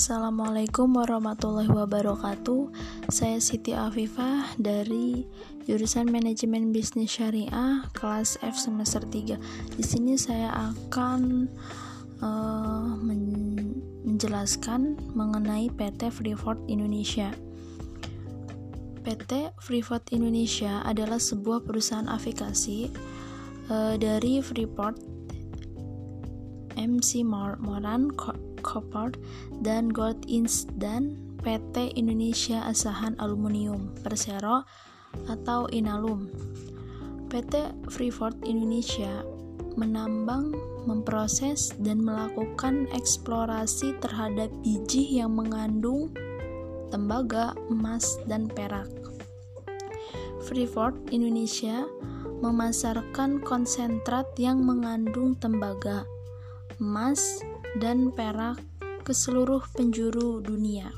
Assalamualaikum warahmatullahi wabarakatuh. Saya Siti Afifah dari jurusan Manajemen Bisnis Syariah kelas F semester 3. Di sini saya akan uh, men menjelaskan mengenai PT Freeport Indonesia. PT Freeport Indonesia adalah sebuah perusahaan aviasi uh, dari Freeport MC Moran Copper dan Gold Inc dan PT Indonesia Asahan Aluminium Persero atau Inalum. PT Freeport Indonesia menambang, memproses, dan melakukan eksplorasi terhadap biji yang mengandung tembaga, emas, dan perak. Freeport Indonesia memasarkan konsentrat yang mengandung tembaga, emas, dan perak ke seluruh penjuru dunia.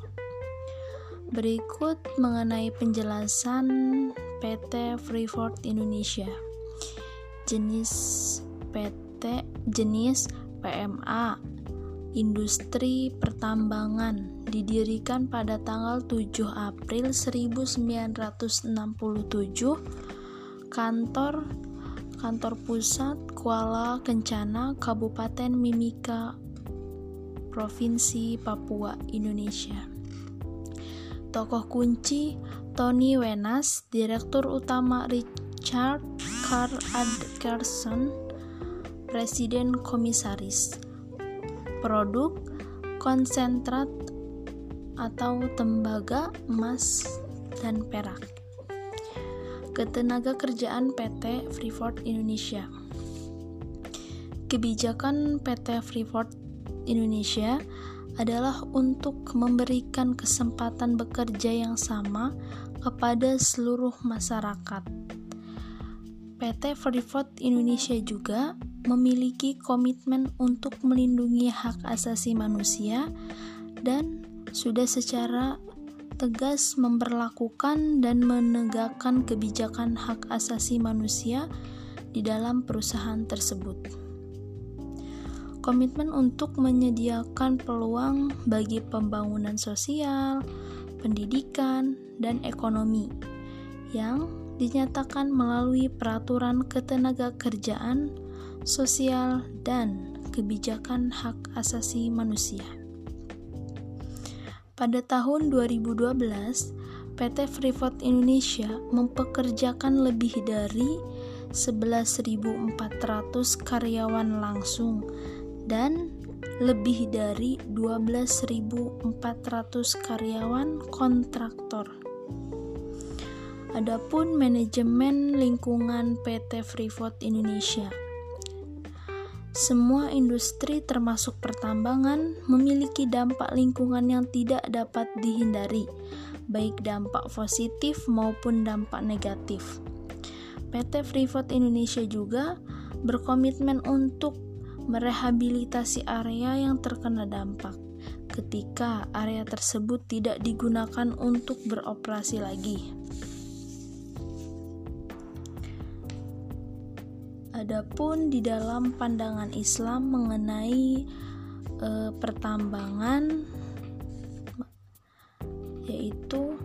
Berikut mengenai penjelasan PT Freeport Indonesia. Jenis PT jenis PMA Industri Pertambangan didirikan pada tanggal 7 April 1967 kantor kantor pusat Kuala Kencana Kabupaten Mimika Provinsi Papua, Indonesia. Tokoh kunci Tony Wenas, Direktur Utama Richard Carl Adkerson, Presiden Komisaris. Produk konsentrat atau tembaga emas dan perak. Ketenaga kerjaan PT Freeport Indonesia. Kebijakan PT Freeport Indonesia adalah untuk memberikan kesempatan bekerja yang sama kepada seluruh masyarakat. PT Freeport Indonesia juga memiliki komitmen untuk melindungi hak asasi manusia dan sudah secara tegas memperlakukan dan menegakkan kebijakan hak asasi manusia di dalam perusahaan tersebut komitmen untuk menyediakan peluang bagi pembangunan sosial, pendidikan, dan ekonomi yang dinyatakan melalui peraturan ketenaga kerjaan, sosial, dan kebijakan hak asasi manusia. Pada tahun 2012, PT Freeport Indonesia mempekerjakan lebih dari 11.400 karyawan langsung dan lebih dari 12.400 karyawan kontraktor. Adapun manajemen lingkungan PT Freeport Indonesia. Semua industri termasuk pertambangan memiliki dampak lingkungan yang tidak dapat dihindari, baik dampak positif maupun dampak negatif. PT Freeport Indonesia juga berkomitmen untuk merehabilitasi area yang terkena dampak ketika area tersebut tidak digunakan untuk beroperasi lagi. Adapun di dalam pandangan Islam mengenai e, pertambangan yaitu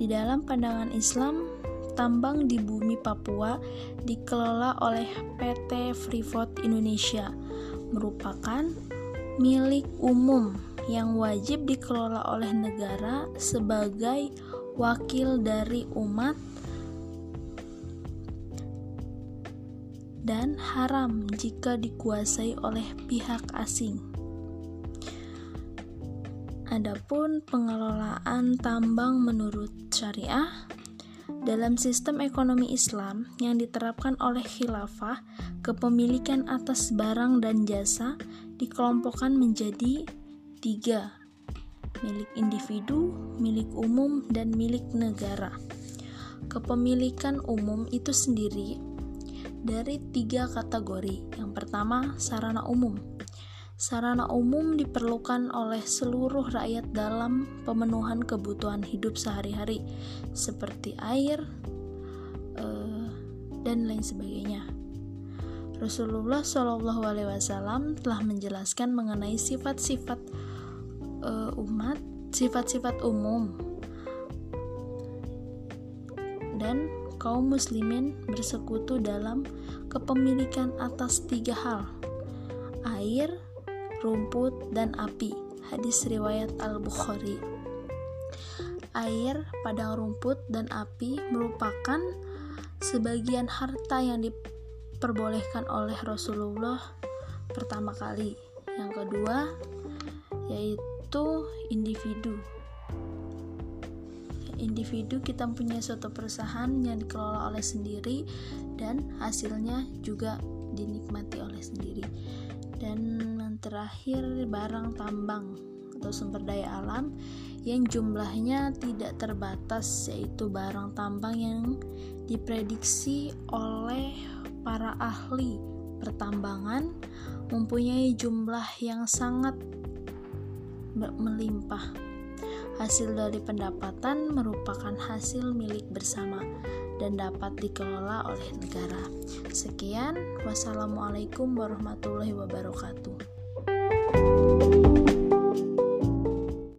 di dalam pandangan Islam tambang di bumi Papua dikelola oleh PT Freeport Indonesia, merupakan milik umum yang wajib dikelola oleh negara sebagai wakil dari umat dan haram jika dikuasai oleh pihak asing. Adapun pengelolaan tambang menurut syariah dalam sistem ekonomi Islam yang diterapkan oleh khilafah, kepemilikan atas barang dan jasa dikelompokkan menjadi tiga, milik individu, milik umum, dan milik negara. Kepemilikan umum itu sendiri dari tiga kategori. Yang pertama, sarana umum sarana umum diperlukan oleh seluruh rakyat dalam pemenuhan kebutuhan hidup sehari-hari, seperti air uh, dan lain sebagainya. Rasulullah Wasallam telah menjelaskan mengenai sifat-sifat uh, umat sifat-sifat umum dan kaum muslimin bersekutu dalam kepemilikan atas tiga hal air, rumput, dan api hadis riwayat Al-Bukhari air, padang rumput, dan api merupakan sebagian harta yang diperbolehkan oleh Rasulullah pertama kali. Yang kedua yaitu individu. Individu kita punya suatu perusahaan yang dikelola oleh sendiri dan hasilnya juga dinikmati oleh sendiri. Dan yang terakhir barang tambang atau sumber daya alam yang jumlahnya tidak terbatas yaitu barang tambang yang diprediksi oleh para ahli pertambangan mempunyai jumlah yang sangat melimpah. Hasil dari pendapatan merupakan hasil milik bersama dan dapat dikelola oleh negara. Sekian, wassalamualaikum warahmatullahi wabarakatuh.